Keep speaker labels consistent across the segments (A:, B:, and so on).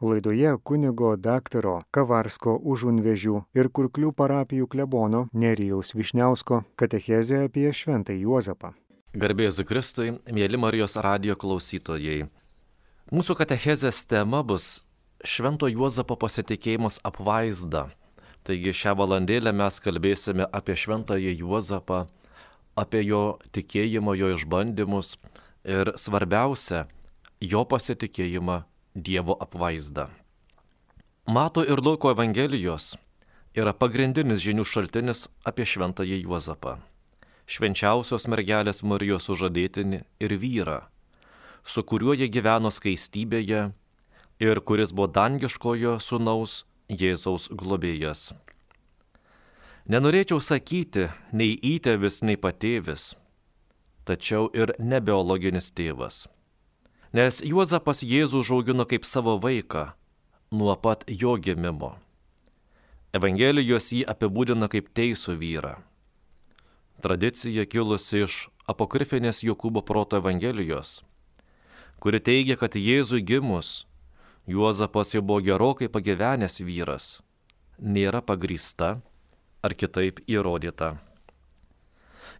A: Laidoje kunigo daktaro Kavarsko užunvežių ir Kurklių parapijų klebono Nerijaus Višniausko katechezė apie Šventą Juozapą.
B: Garbėjus Kristui, mėly Marijos radio klausytojai. Mūsų katechezės tema bus Švento Juozapo pasitikėjimas apvaizda. Taigi šią valandėlę mes kalbėsime apie Šventąjį Juozapą, apie jo tikėjimo, jo išbandymus ir svarbiausia, jo pasitikėjimą Dievo apvaizdą. Mato ir Luko Evangelijos yra pagrindinis žinių šaltinis apie Šventąjį Juozapą. Švenčiausios mergelės Marijos sužadėtinį ir vyrą, su kuriuo jie gyveno skaistybėje ir kuris buvo dangiškojo sunaus Jėzaus globėjas. Nenorėčiau sakyti nei įtėvis, nei patėvis, tačiau ir nebiologinis tėvas. Nes Juozapas Jėzų žaugino kaip savo vaiką nuo pat jo gimimo. Evangelijos jį apibūdina kaip teisų vyrą. Tradicija kilusi iš apokrifinės Jokūbo proto Evangelijos, kuri teigia, kad Jėzui gimus Juozapas jau buvo gerokai pagyvenęs vyras, nėra pagrįsta ar kitaip įrodyta.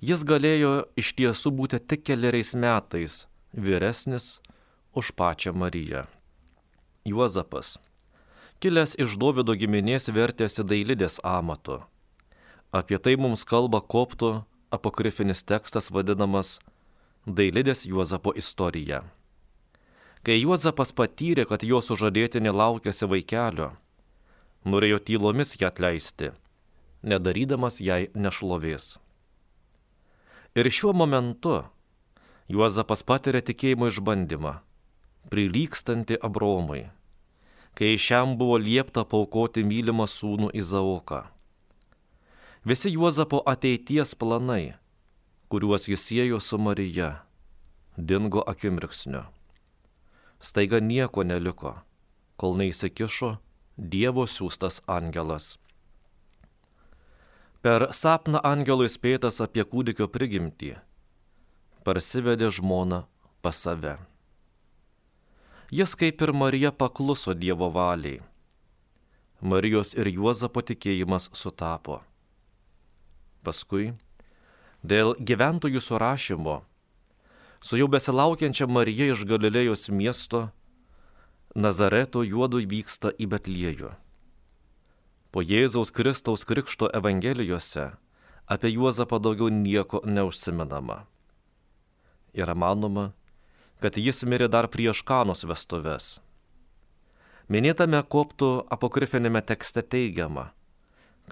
B: Jis galėjo iš tiesų būti tik keliariais metais vyresnis už pačią Mariją. Juozapas, kilęs iš Dovido giminės, vertėsi dailidės amatu. Apie tai mums kalba koptų apokrifinis tekstas vadinamas Dailidės Juozapo istorija. Kai Juozapas patyrė, kad jo sužadėtinė laukiasi vaikelio, norėjo tylomis ją atleisti nedarydamas jai nešlovės. Ir šiuo momentu Juozapas patiria tikėjimo išbandymą, prilykstantį Abromui, kai šiam buvo liepta paukoti mylimą sūnų Izaoką. Visi Juozapo ateities planai, kuriuos jis siejo su Marija, dingo akimirksniu. Staiga nieko neliko, kol neįsikišo Dievo siūstas angelas. Per sapną angelui spėtas apie kūdikio prigimtį, parsivedė žmoną pas save. Jis kaip ir Marija pakluso Dievo valiai. Marijos ir Juozapo tikėjimas sutapo. Paskui, dėl gyventojų surašymo, su jau besilaukiančia Marija iš Galilėjos miesto, Nazareto juodų vyksta į Betliejų. Po Jėzaus Kristaus Krikšto Evangelijose apie Juozapą daugiau nieko neužsimenama. Yra manoma, kad jis mirė dar prieš kanos vestuves. Minėtame koptų apokrifinėme tekste teigiama,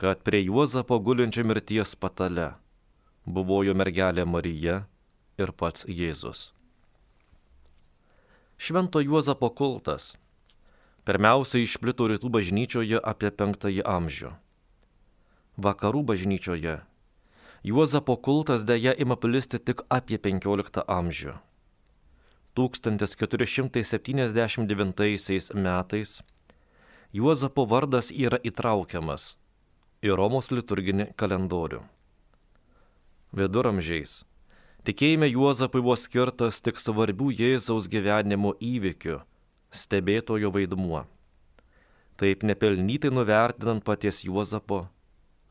B: kad prie Juozapo gulinčio mirties patale buvo jo mergelė Marija ir pats Jėzus. Švento Juozapo kultas pirmiausia išplito rytų bažnyčioje apie penktąjį amžių. Vakarų bažnyčioje Juozapo kultas dėja ima plisti tik apie XV amžių. 1479 metais Juozapo vardas yra įtraukiamas į Romos liturginį kalendorių. Viduramžiais tikėjime Juozapui buvo skirtas tik svarbių Jėzaus gyvenimo įvykių stebėtojo vaidmuo. Taip nepelnytai nuvertinant paties Juozapo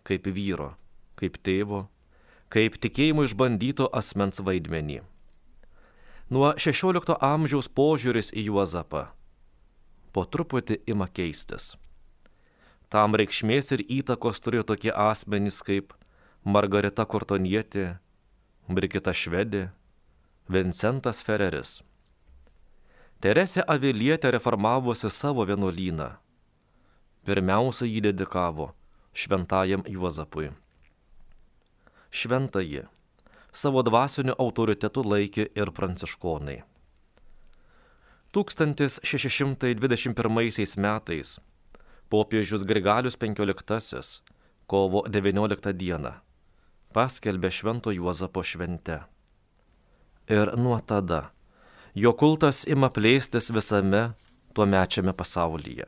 B: kaip vyro, kaip tėvo, kaip tikėjimo išbandyto asmens vaidmenį. Nuo XVI amžiaus požiūris į Juozapą po truputį ima keistis. Tam reikšmės ir įtakos turėjo tokie asmenys kaip Margarita Kortonietė, Brigita Švedė, Vincentas Ferreris. Teresė Avilietė reformavosi savo vienuolyną. Pirmiausia jį dedikavo šventajam Juozapui. Šventąjį savo dvasiniu autoritetu laikė ir pranciškonai. 1621 metais popiežius Grigalius XV kovo 19 dieną paskelbė Švento Juozapo švente. Ir nuo tada jo kultas ima plėstis visame tuo mečiame pasaulyje.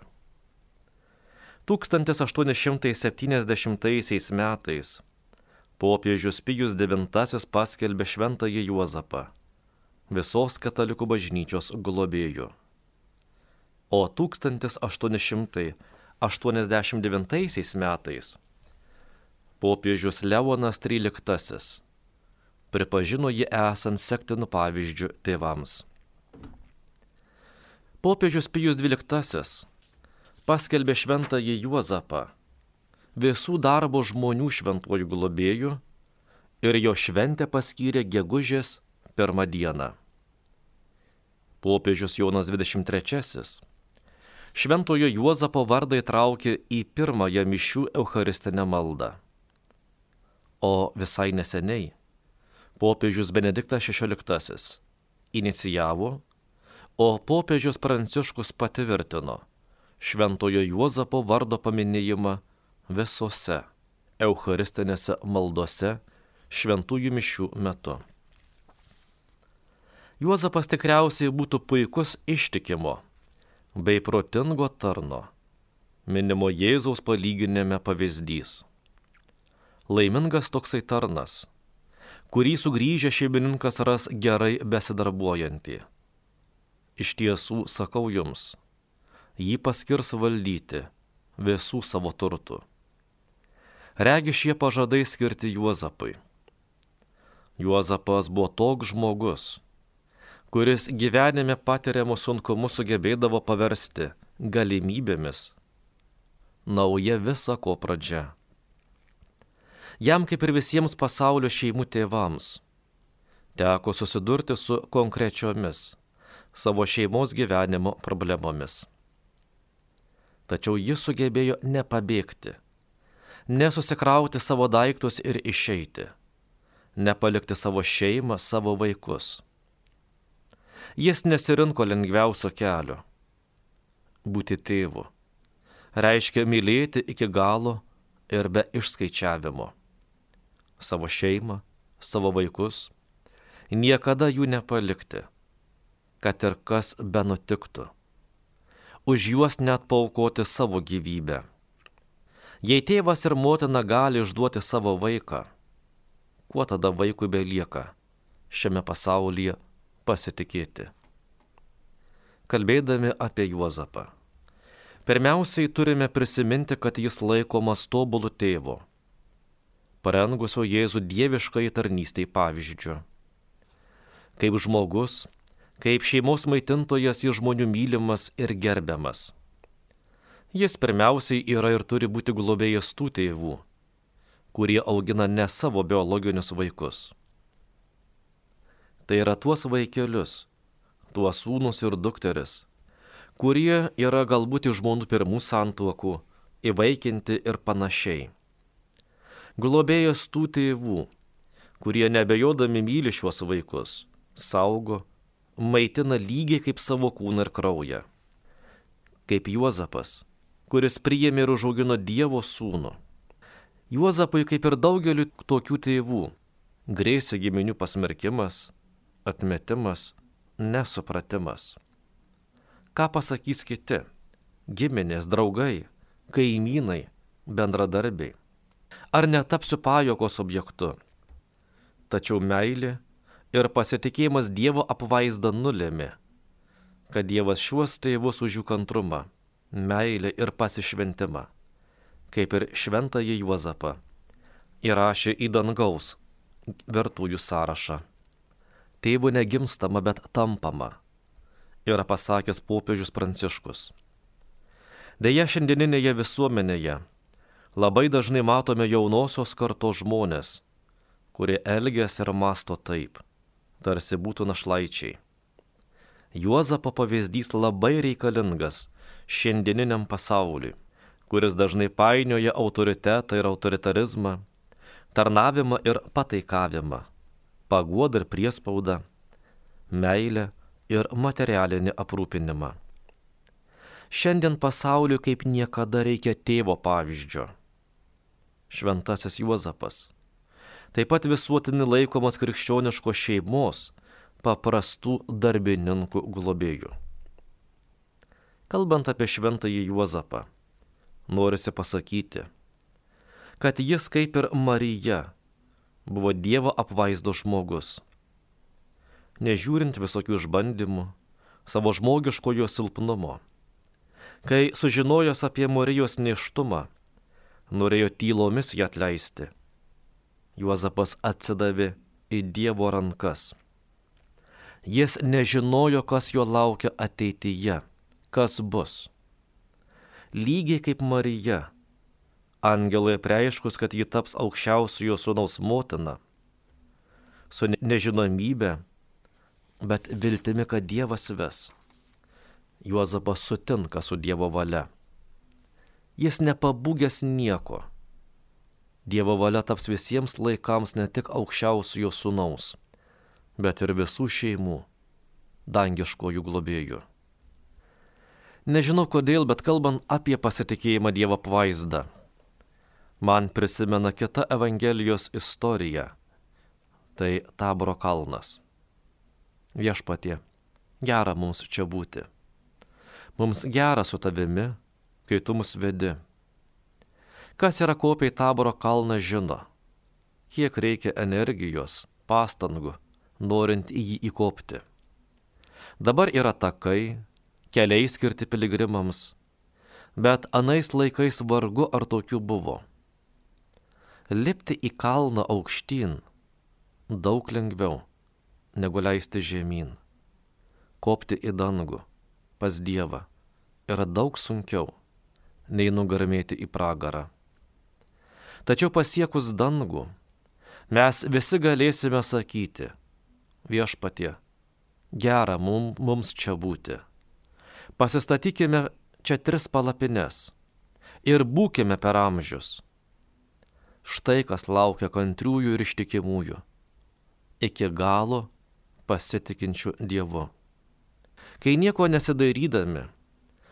B: 1870 metais popiežius Pijus IX paskelbė šventąjį Juozapą, visos katalikų bažnyčios globėjų. o 1889 metais popiežius Leonas XIII pripažino jį esant sektinu pavyzdžiu tėvams. Popiežius Pijus XII paskelbė šventąjį Juozapą visų darbo žmonių šventuoju globėju ir jo šventę paskyrė gegužės pirmą dieną. Popiežius Jonas XXIII šventojo Juozapo vardą įtraukė į pirmąją mišių Eucharistinę maldą. O visai neseniai popiežius Benediktas XVI inicijavo, o popiežius Pranciškus patvirtino šventojo Juozapo vardo paminėjimą visose Eucharistinėse maldose šventųjų mišių metu. Juozapas tikriausiai būtų puikus ištikimo bei protingo tarno, minimo Jėzaus palyginime pavyzdys. Laimingas toksai tarnas, kurį sugrįžę šeimininkas ras gerai besidarbuojantį. Iš tiesų sakau jums, jį paskirs valdyti visų savo turtų. Regi šie pažadai skirti Juozapui. Juozapas buvo toks žmogus, kuris gyvenime patiriamus sunkumus sugebėdavo paversti galimybėmis. Nauja visa ko pradžia. Jam kaip ir visiems pasaulio šeimų tėvams teko susidurti su konkrečiomis savo šeimos gyvenimo problemomis. Tačiau jis sugebėjo nepabėgti, nesusikrauti savo daiktus ir išeiti, nepalikti savo šeimą, savo vaikus Jis nesirinko lengviausio kelio. Būti tėvu reiškia mylėti iki galo ir be išskaičiavimo. Savo šeimą, savo vaikus, niekada jų nepalikti, kad ir kas be nutiktų. Už juos net paukoti savo gyvybę. Jei tėvas ir motina gali išduoti savo vaiką, kuo tada vaikui belieka šiame pasaulyje pasitikėti. Kalbėdami apie Juozapą. Pirmiausiai turime prisiminti, kad jis laikomas tobulų tėvo, parengusio Jėzų dieviškai tarnystėj pavyzdžių. Kaip žmogus, kaip šeimos maitintojas jis žmonių mylimas ir gerbiamas. Jis pirmiausiai yra ir turi būti globėjas tų tėvų, kurie augina ne savo biologinius vaikus tai yra tuos vaikelius, tuos sūnus ir dukteris, kurie yra galbūt iš žmonių pirmų santuokų, įvaikinti ir panašiai. Globėjas tų tėvų, kurie nebejodami myli šiuos vaikus, saugo, maitina lygiai kaip savo kūną ir kraują. Kaip Juozapas, kuris priėmė ir užaugino Dievo sūnų. Juozapui, kaip ir daugeliu tokių tėvų, grėsė giminių pasmerkimas, atmetimas, nesupratimas. Ką pasakys kiti - giminės, draugai, kaimynai, bendradarbiai? Ar netapsiu pajokos objektu? Tačiau meilė ir pasitikėjimas Dievo apvaizda nulėmė, kad Dievas šiuos tėvus už jų kantrumą, meilę ir pasišventimą, kaip ir šventąjį Juozapą, įrašė į dangaus vertųjų sąrašą tėvų negimstama, bet tampama, yra pasakęs popiežius Pranciškus. Deja, šiandieninėje visuomenėje labai dažnai matome jaunosios kartos žmonės, kurie elgės ir masto taip, tarsi būtų našlaičiai. Juozapo pavyzdys labai reikalingas šiandieniniam pasauliui, kuris dažnai painioja autoritetą ir autoritarizmą, tarnavimą ir pataikavimą paguodą ir priespaudą, meilę ir materialinį aprūpinimą. Šiandien pasauliu kaip niekada reikia tėvo pavyzdžio. Šventasis Juozapas. Taip pat visuotinį laikomas krikščioniškos šeimos paprastų darbininkų globėjų. Kalbant apie šventąjį Juozapą, norisi pasakyti, kad jis kaip ir Marija buvo Dievo apvaizdo žmogus. Nežiūrint visokių išbandymų, savo žmogiškojo silpnumo, Kai sužinojęs apie Marijos neštumą, norėjo tylomis ją atleisti. Juozapas atsidavė į Dievo rankas. Jis nežinojo, kas jo laukia ateityje, kas bus. Lygiai kaip Marija, angelai prieiškus, kad ji taps aukščiausiojo sūnaus motina, su nežinomybė, bet viltimi, kad Dievas ves. Juozapas sutinka su Dievo valia. Jis nepabūgęs nieko. Dievo valia taps visiems laikams ne tik aukščiausiojo sūnaus, bet ir visų šeimų, dangiškojų globėjų. Nežinau kodėl, bet kalbant apie pasitikėjimą Dievo apvaizdą, man prisimena kita Evangelijos istorija. Tai Taboro kalnas. Viešpatie, gera mums čia būti. Mums gera su tavimi, kai tu mus vedi. Kas yra kopiai Taboro kalną žino, kiek reikia energijos, pastangų, norint į jį įkopti. Dabar yra takai, keliai skirti piligrimams, bet anais laikais vargu ar tokių buvo. Lipti į kalną aukštyn daug lengviau negu leisti žemyn. Kopti į dangų pas Dievą yra daug sunkiau nei nugarmėti į pragarą. Tačiau pasiekus dangų, mes visi galėsime sakyti, viešpatie, gera mum, mums čia būti. Pasistatykime čia tris palapines ir būkime per amžius. Štai kas laukia kantriųjų ir ištikimųjų, iki galo pasitikinčių Dievu. Kai nieko nesidairydami,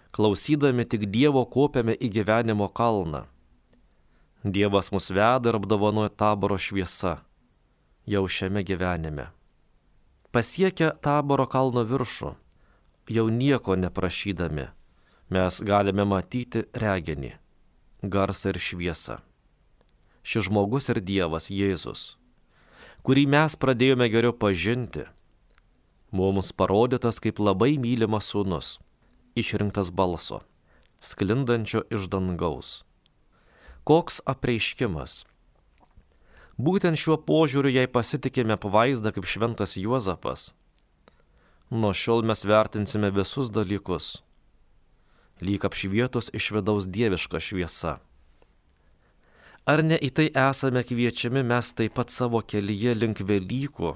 B: klausydami tik Dievo kopiame į gyvenimo kalną, Dievas mus veda ir apdovanoja taboro šviesa jau šiame gyvenime. Pasiekę taboro kalno viršų, jau nieko neprašydami, mes galime matyti reginį, garsą ir šviesą. Šis žmogus ir Dievas Jėzus, kurį mes pradėjome geriau pažinti, mums parodytas kaip labai mylimas sūnus, išrinktas balso, sklindančio iš dangaus. Koks apreiškimas Būtent šiuo požiūriu, jei pasitikime pavaizdą kaip šventas Juozapas, nuo šiol mes vertinsime visus dalykus, lyg apšvietus iš vidaus dieviška šviesa. Ar ne į tai esame kviečiami mes taip pat savo kelyje link Velykų,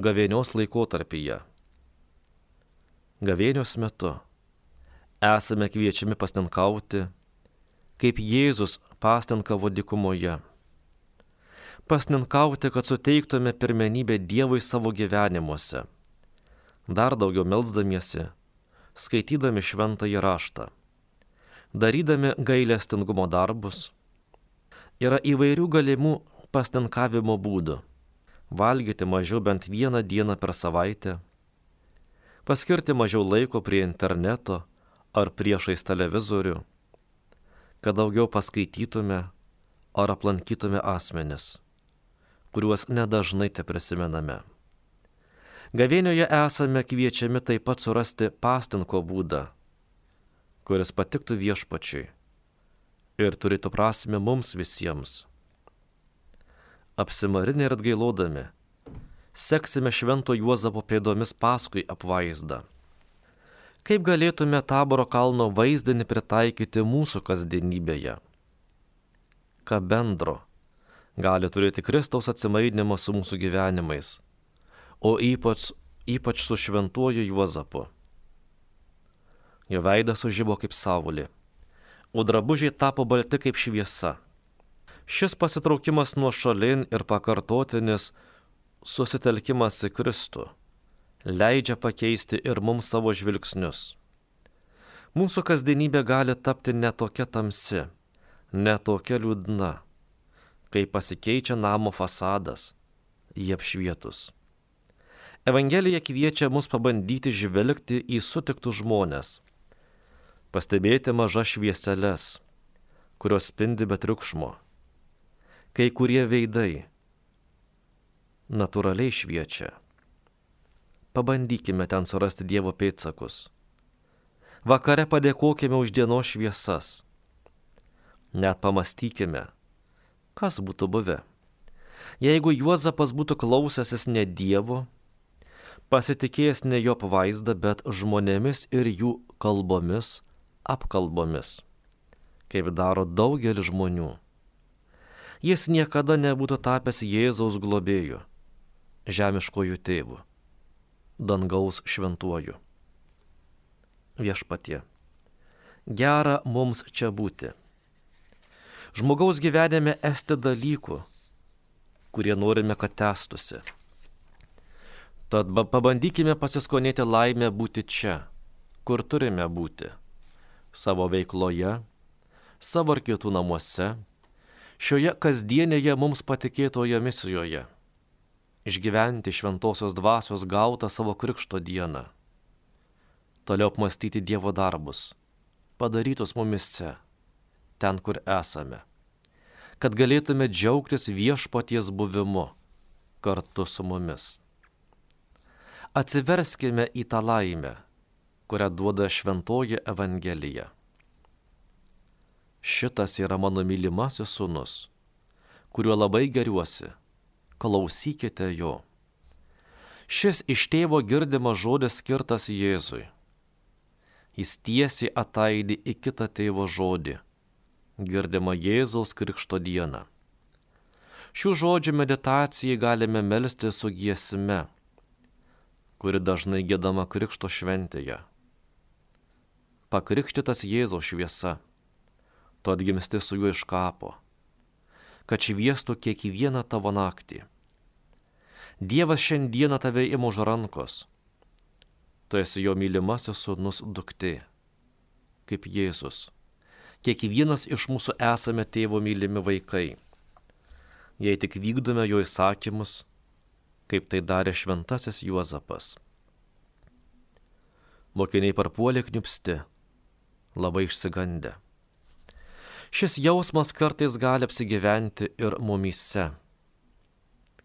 B: gavėnios laikotarpyje? Gavėnios metu esame kviečiami pastenkauti, kaip Jėzus pastenkavo dikumoje pasninkauti, kad suteiktume pirmenybę Dievui savo gyvenimuose. Dar daugiau melzdamiesi, skaitydami šventąjį raštą, darydami gailestingumo darbus. Yra įvairių galimų pasninkavimo būdų. Valgyti mažiau bent vieną dieną per savaitę, paskirti mažiau laiko prie interneto ar priešais televizorių, kad daugiau paskaitytume ar aplankytume asmenis kuriuos nedažnai te prisimename. Gavėnioje esame kviečiami taip pat surasti pastinko būdą, kuris patiktų viešpačiui ir turėtų prasme mums visiems. Apsimarinę ir atgailodami, seksime švento Juozapo pėdomis paskui apvaizdą. Kaip galėtume taboro kalno vaizdinį pritaikyti mūsų kasdienybėje? Ką bendro gali turėti Kristaus atsimaidinimas su mūsų gyvenimais, o ypač, ypač su šventuoju Juozapu. Jo veidas sužybo kaip saulė, o drabužiai tapo balti kaip šviesa. Šis pasitraukimas nuo šalin ir pakartotinis susitelkimas į Kristų leidžia pakeisti ir mums savo žvilgsnius. Mūsų kasdienybė gali tapti netokia tamsi, netokia liūdna kai pasikeičia namo fasadas, jį apšvietus. Evangelija kviečia mus pabandyti žvelgti į sutiktus žmonės, pastebėti mažas švieseles, kurios spindi be triukšmo. Kai kurie veidai natūraliai šviečia. Pabandykime ten surasti Dievo pėtsakus. Vakare padėkokime už dienos šviesas. Net pamastykime, kas būtų buvę. Jeigu Juozapas būtų klausęsis ne Dievo, pasitikėjęs ne jo pavaizdą, bet žmonėmis ir jų kalbomis, apkalbomis, kaip daro daugelis žmonių. Jis niekada nebūtų tapęs Jėzaus globėju, žemiškojų tėvų, dangaus šventuoju. Viešpatie, gera mums čia būti. Žmogaus gyvenime esti dalykų, kurie norime, kad testusi. Tad pabandykime pasiskonėti laimę būti čia, kur turime būti - savo veikloje, savo ar kitų namuose, šioje kasdienėje mums patikėtoje misijoje - išgyventi šventosios dvasios gautą savo krikšto dieną, toliau apmastyti Dievo darbus, padarytus mumise ten, kur esame, kad galėtume džiaugtis viešpaties buvimu kartu su mumis. Atsiverskime į tą laimę, kurią duoda šventoji Evangelija. Šitas yra mano mylimasis sunus, kuriuo labai geriuosi, klausykite jo. Šis iš tėvo girdimas žodis skirtas Jėzui. Jis tiesiai ataidi į kitą tėvo žodį girdima Jėzaus Krikšto dieną. Šių žodžių meditacijai galime melsti su giesme, kuri dažnai gėdama Krikšto šventėje. Pakrikštytas Jėzaus šviesa, tu atgimsti su juo iš kapo, kad šviestų kiekvieną tavo naktį. Dievas šiandieną tave ima už rankos. Tu esi jo mylimasis sūnus duktė, kaip Jėzus kiekvienas iš mūsų esame tėvo mylimi vaikai. Jei tik vykdome jo įsakymus, kaip tai darė šventasis Juozapas. Mokiniai parpuolė kniupsti, labai išsigandę. Šis jausmas kartais gali apsigyventi ir mumyse,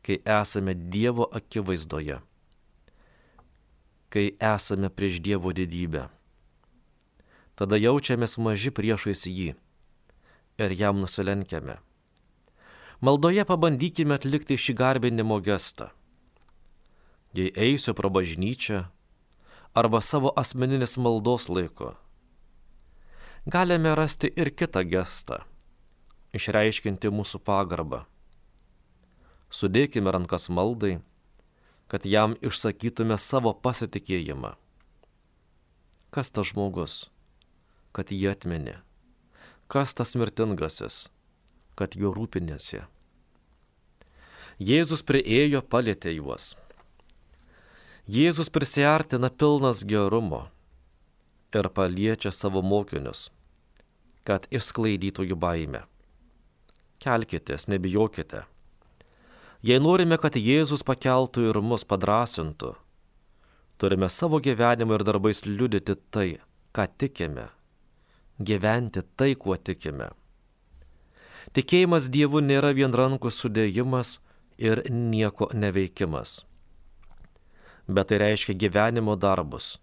B: kai esame Dievo akivaizdoje, kai esame prieš Dievo didybę tada jaučiamės maži priešais jį ir jam nusilenkiame. Maldoje pabandykime atlikti šį garbinimo gestą. Jei eisiu pro bažnyčią arba savo asmeninės maldos laiko, galime rasti ir kitą gestą, išreiškinti mūsų pagarbą. Sudėkime rankas maldai, kad jam išsakytume savo pasitikėjimą. Kas tas žmogus? kad jį atmeni? Kas tas mirtingasis, kad juo rūpinėsi? Jėzus prieėjo, palėtė juos. Jėzus prisartina pilnas gerumo ir paliečia savo mokinius, kad išsklaidytų jų baimę. Kelkitės, nebijokite. Jei norime, kad Jėzus pakeltų ir mus padrasintų, turime savo gyvenimą ir darbais liudyti tai, ką tikime gyventi tai, kuo tikime. Tikėjimas Dievu nėra vien rankų sudėjimas ir nieko neveikimas. Bet tai reiškia gyvenimo darbus,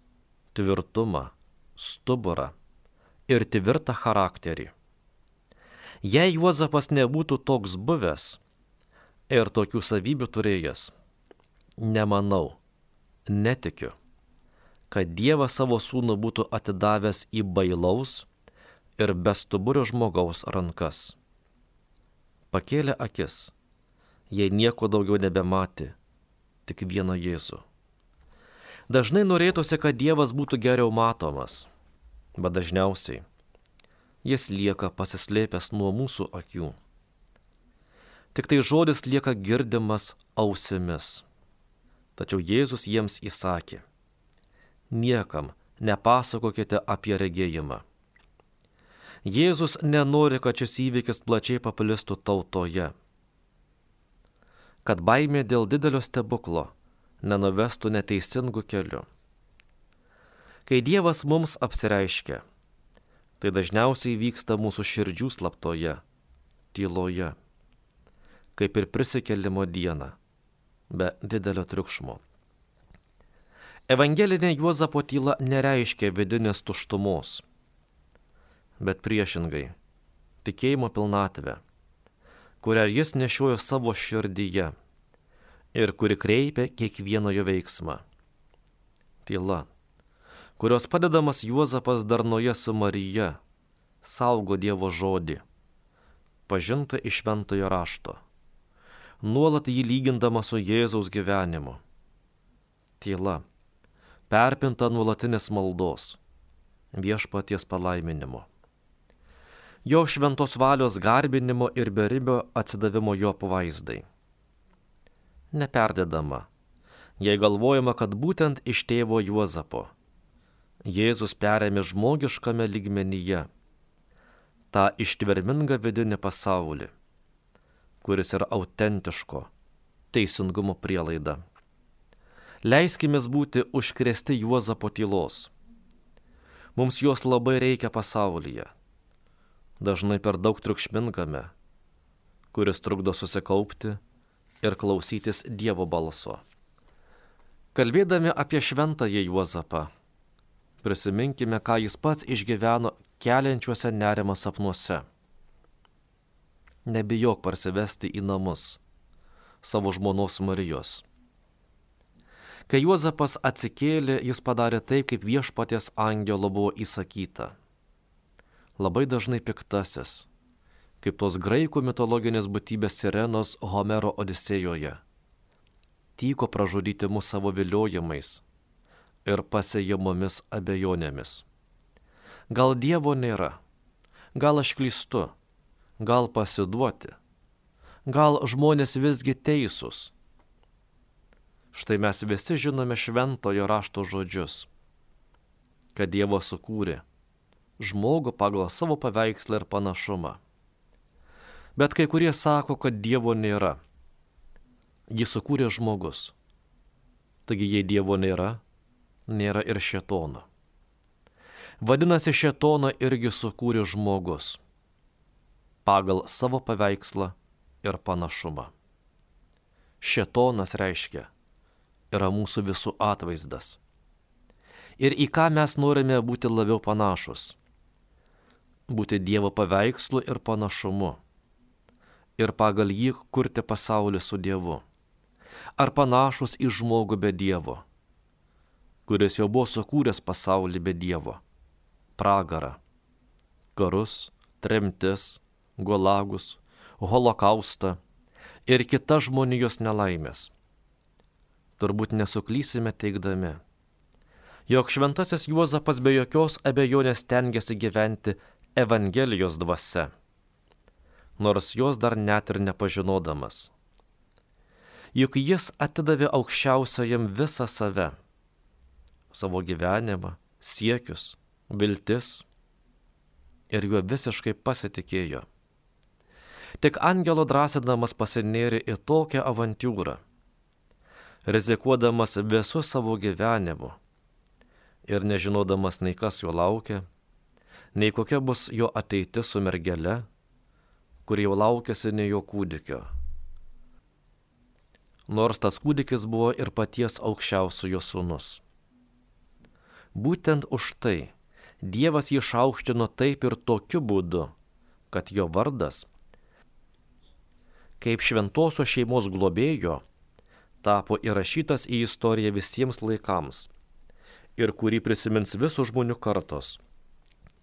B: tvirtumą, stuburą ir tvirtą charakterį. Jei Juozapas nebūtų toks buvęs ir tokių savybių turėjęs, nemanau, netikiu, kad Dievas savo sūnų būtų atidavęs į bailaus, ir bestuburio žmogaus rankas. Pakėlė akis, jei nieko daugiau nebematė, tik vieną Jėzų. Dažnai norėtųsi, kad Dievas būtų geriau matomas, bet dažniausiai jis lieka pasislėpęs nuo mūsų akių. Tik tai žodis lieka girdimas ausimis. Tačiau Jėzus jiems įsakė, niekam nepasakokite apie regėjimą Jėzus nenori, kad šis įvykis plačiai paplistų tautoje. Kad baimė dėl didelio stebuklo nenuvestų neteisingų kelių. Kai Dievas mums apsireiškia, tai dažniausiai vyksta mūsų širdžių slaptoje, tyloje, kaip ir prisikelimo dieną, be didelio triukšmo. Evangelinė Juozapo tyla nereiškia vidinės tuštumos, bet priešingai - tikėjimo pilnatvę, kurią jis nešiojo savo širdyje ir kuri kreipia kiekvieno jo veiksmą. Tyla, kurios padedamas Juozapas darnoje su Marija, saugo Dievo žodį, pažinta iš šventojo rašto, nuolat jį lygindama su Jėzaus gyvenimu. Tyla perpinta nuolatinės maldos, viešpaties palaiminimo. Jo šventos valios garbinimo ir beribio atsidavimo jo pavaizdai. Neperdedama, jei galvojama, kad būtent iš tėvo Juozapo Jėzus perėmė žmogiškame lygmenyje tą ištvermingą vidinį pasaulį, kuris yra autentiško teisingumo prielaida. Leiskime būti užkrėsti Juozapo tylos. Mums jos labai reikia pasaulyje. Dažnai per daug triukšmingame, kuris trukdo susikaupti ir klausytis Dievo balso. Kalbėdami apie šventąjį Juozapą, prisiminkime, ką jis pats išgyveno keliančiuose nerimą sapnuose. Nebijok parsivesti į namus savo žmonos Marijos Kai Juozapas atsikėlė, jis padarė taip, kaip viešpatės angelo buvo įsakyta. Labai dažnai piktasis, kaip tos graikų mitologinės būtybės sirenos Homero Odisėjoje. Tyko pražudyti mus savo viliojimais ir pasėjamomis abejonėmis. Gal Dievo nėra, gal aš klystu, gal pasiduoti, gal žmonės visgi teisūs Štai mes visi žinome šventojo rašto žodžius, kad Dievo sukūrė žmogų pagal savo paveikslą ir panašumą. Bet kai kurie sako, kad Dievo nėra. Jį sukūrė žmogus. Taigi jei Dievo nėra, nėra ir šetono. Vadinasi, šetoną irgi sukūrė žmogus pagal savo paveikslą ir panašumą. Šetonas reiškia yra mūsų visų atvaizdas. Ir į ką mes norime būti labiau panašus? Būti Dievo paveikslu ir panašumu. Ir pagal jį kurti pasaulį su Dievu. Ar panašus į žmogų be Dievo, kuris jau buvo sukūręs pasaulį be Dievo. Pragarą, karus, tremtis, gulagus, holokaustą ir kitas žmonijos nelaimės turbūt nesuklysime teikdami, jog šventasis Juozapas be jokios abejonės tengiasi gyventi Evangelijos dvasia, nors jos dar net ir nepažinodamas. Juk jis atidavė aukščiausiajam visą save - savo gyvenimą, siekius, viltis ir juo visiškai pasitikėjo. Tik angelo drąsinamas pasinėrė į tokią avantūrą rizikuodamas visų savo gyvenimu ir nežinodamas nei kas jo laukia, nei kokia bus jo ateitis su mergele, kur jau laukėsi ne jo kūdikio. Nors tas kūdikis buvo ir paties aukščiausiojo sūnus. Būtent už tai Dievas jį išaukštino taip ir tokiu būdu, kad jo vardas, kaip šventosios šeimos globėjo, tapo įrašytas į istoriją visiems laikams ir kurį prisimins visų žmonių kartos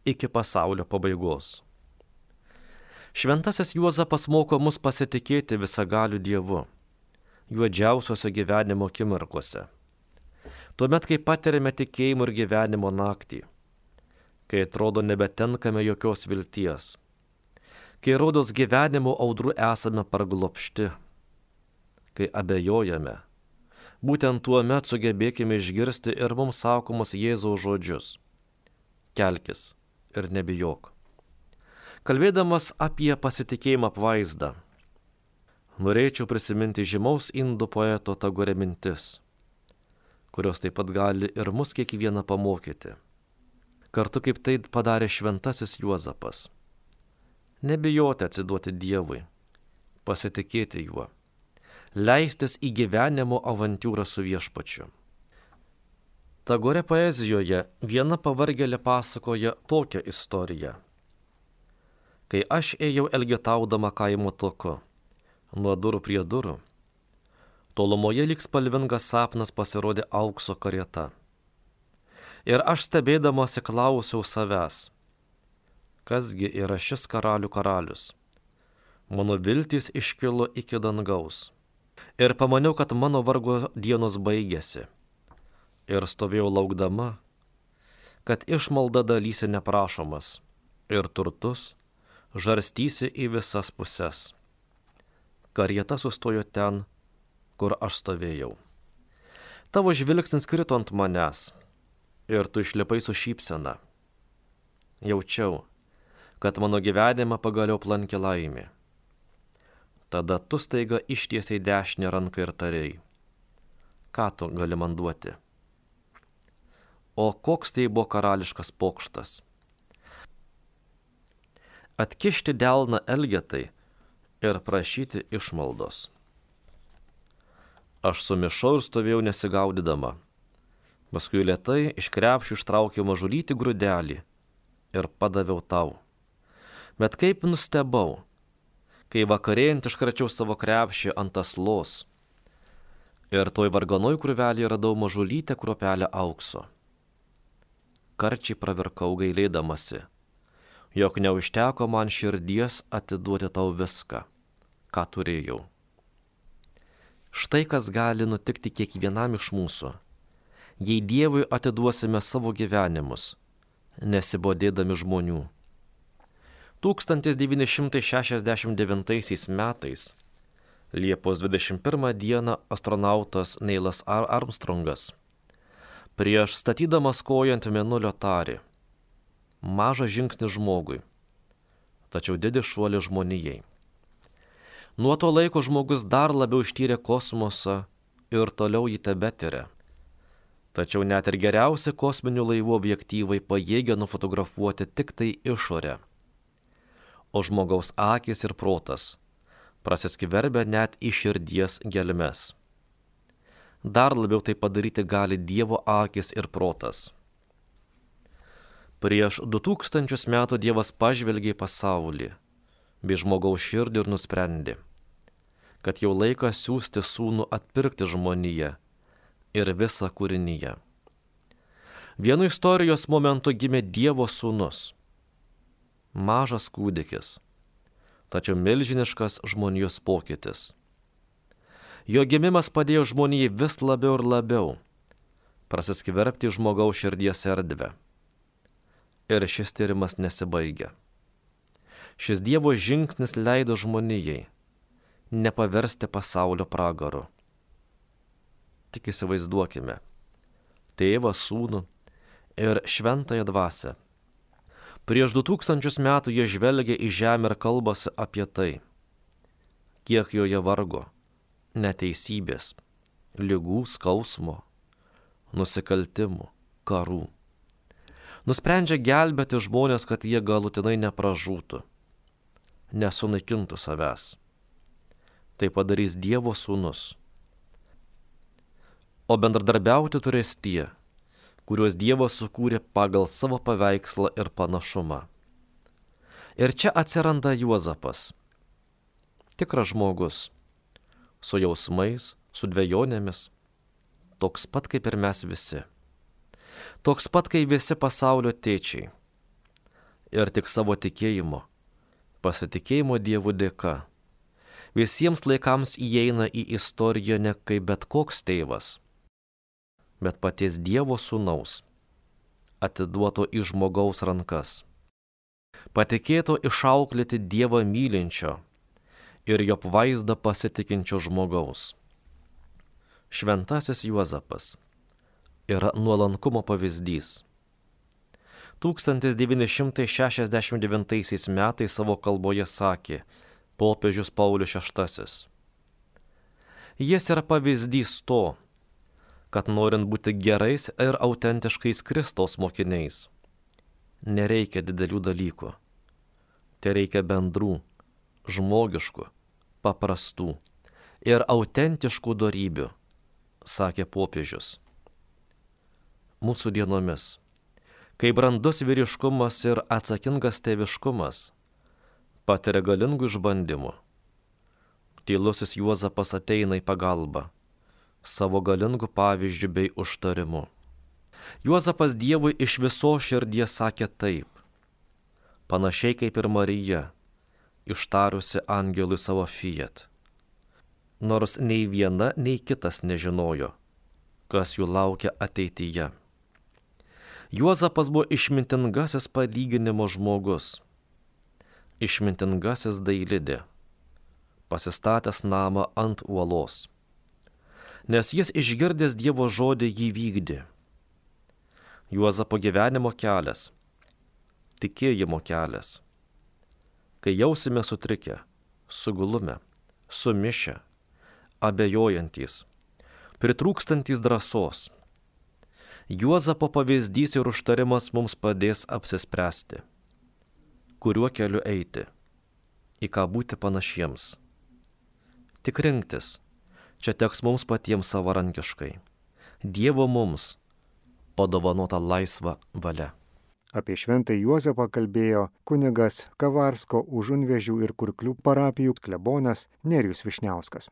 B: iki pasaulio pabaigos. Šventasis Juozapas moko mus pasitikėti visagaliu Dievu, juodžiausiose gyvenimo akimirkose. Tuomet, kai patiriame tikėjimo ir gyvenimo naktį, kai atrodo nebetenkame jokios vilties, kai rodos gyvenimo audrų esame parglopšti kai abejojame. Būtent tuo metu sugebėkime išgirsti ir mums sakomus Jėzaus žodžius. Kelkis ir nebijok. Kalbėdamas apie pasitikėjimą apvaizdą, norėčiau prisiminti žymaus indų poeto Tagore mintis, kurios taip pat gali ir mus kiekvieną pamokyti. Kartu kaip tai padarė šventasis Juozapas. Nebijoti atsiduoti Dievui, pasitikėti juo, leistis į gyvenimo avantūrą su viešpačiu. Tagore poezijoje viena pavargėlė pasakoja tokią istoriją. Kai aš ėjau elgetaudama kaimo toku, nuo durų prie durų, tolumoje lyg spalvingas sapnas pasirodė aukso karieta. Ir aš stebėdamosi klausiau savęs, kasgi yra šis karalių karalius. Mano viltys iškilo iki dangaus. Ir pamaniau, kad mano vargo dienos baigėsi ir stovėjau laukdama, kad išmalda dalysi neprašomas ir turtus žarstysi į visas puses. Karieta sustojo ten, kur aš stovėjau. Tavo žvilgsnis krito ant manęs ir tu išlipai su šypsena. Jaučiau, kad mano gyvenimą pagaliau plankė laimė. Tada tu staiga ištiesiai dešinę ranką ir tarėjai. Ką tu gali man duoti? O koks tai buvo karališkas pokštas. Atkišti delną elgetai ir prašyti išmaldos. Aš sumišau ir stovėjau nesigaudydama. Paskui lietai iš krepšių ištraukiau mažulytį grūdelį ir padaviau tau. Bet kaip nustebau, kai vakarėjant iškračiau savo krepšį ant aslos ir toj varganoj krūvelį radau mažulytę kruopelę aukso karčiai pravirkau gailėdamasi, jog neužteko man širdies atiduoti tau viską, ką turėjau. Štai kas gali nutikti kiekvienam iš mūsų, jei Dievui atiduosime savo gyvenimus, nesibodėdami žmonių. 1969 metais Liepos 21 dieną astronautas Neilas Armstrongas prieš statydamas koją ant mėnulio tarė. Mažas žingsnis žmogui, tačiau didis šuolis žmonijai. Nuo to laiko žmogus dar labiau ištyrė kosmosą ir toliau jį tebetiria. Tačiau net ir geriausi kosminių laivų objektyvai pajėgia nufotografuoti tik tai išorę. O žmogaus akis ir protas prasiskverbia net į širdies gelmes dar labiau tai padaryti gali Dievo akis ir protas. Prieš 2000 metų Dievas pažvelgė į pasaulį bei žmogaus širdį ir nusprendė, kad jau laikas siūsti sūnų atpirkti žmoniją ir visą kūrinyje. Vienu istorijos momentu gimė Dievo sūnus. Mažas kūdikis, tačiau milžiniškas žmonijos pokytis. Jo gimimas padėjo žmonijai vis labiau ir labiau prasiskverbti žmogaus širdies erdvę. Ir šis tyrimas nesibaigia. Šis Dievo žingsnis leido žmonijai nepaversti pasaulio pragaru. Tik įsivaizduokime. Tėvą, sūnų ir šventąją dvasę. Prieš du tūkstančius metų jie žvelgia į žemę ir kalbasi apie tai, kiek joje vargo neteisybės, lygų, skausmo, nusikaltimų, karų. Nusprendžia gelbėti žmonės, kad jie galutinai nepražūtų, nesunaikintų savęs. Tai padarys Dievo sūnus. O bendradarbiauti turės tie, kuriuos Dievas sukūrė pagal savo paveikslą ir panašumą. Ir čia atsiranda Juozapas. Tikras žmogus su jausmais, su dviejonėmis, toks pat kaip ir mes visi. Toks pat kaip visi pasaulio tėčiai. Ir tik savo tikėjimo, pasitikėjimo Dievu dėka, visiems laikams įeina į istoriją ne kaip bet koks tėvas, bet paties Dievo sūnaus, atiduoto į žmogaus rankas, patikėto išauklėti Dievą mylinčio ir jo vaizdą pasitikinčio žmogaus. Šventasis Juozapas yra nuolankumo pavyzdys. 1969 metais savo kalboje sakė popiežius Paulius VI. Jis yra pavyzdys to, kad norint būti gerais ir autentiškais Kristaus mokiniais, nereikia didelių dalykų. Tai reikia bendrų, žmogiškų, paprastų ir autentiškų darybių, sakė popiežius. Mūsų dienomis, kai brandus vyriškumas ir atsakingas tėviškumas patiria galingų išbandymų. Tylusis Juozapas ateina į pagalbą savo galingų pavyzdžių bei užtarimu. Juozapas Dievui iš viso širdies sakė taip, panašiai kaip ir Marija, ištarusi angelui savo fiat. Nors nei viena, nei kitas nežinojo, kas jų laukia ateityje. Juozapas buvo išmintingasis palyginimo žmogus, išmintingasis dailidė, pasistatęs namą ant uolos, nes jis išgirdęs Dievo žodį jį vykdė. Juozapo gyvenimo kelias, tikėjimo kelias. Kai jausime sutrikę, sugulume, sumišę, abejojantys, pritrūkstantys drąsos. Juozapo pavyzdys ir užtarimas mums padės apsispręsti, kuriuo keliu eiti, į ką būti panašiems. Tik rinktis, čia teks mums patiems savarankiškai. Dievo mums padovanota laisva valia.
A: Apie šventą Juozapą kalbėjo kunigas Kavarsko užunvežių ir kurklių parapijų klebonas Nerijus Višniauskas.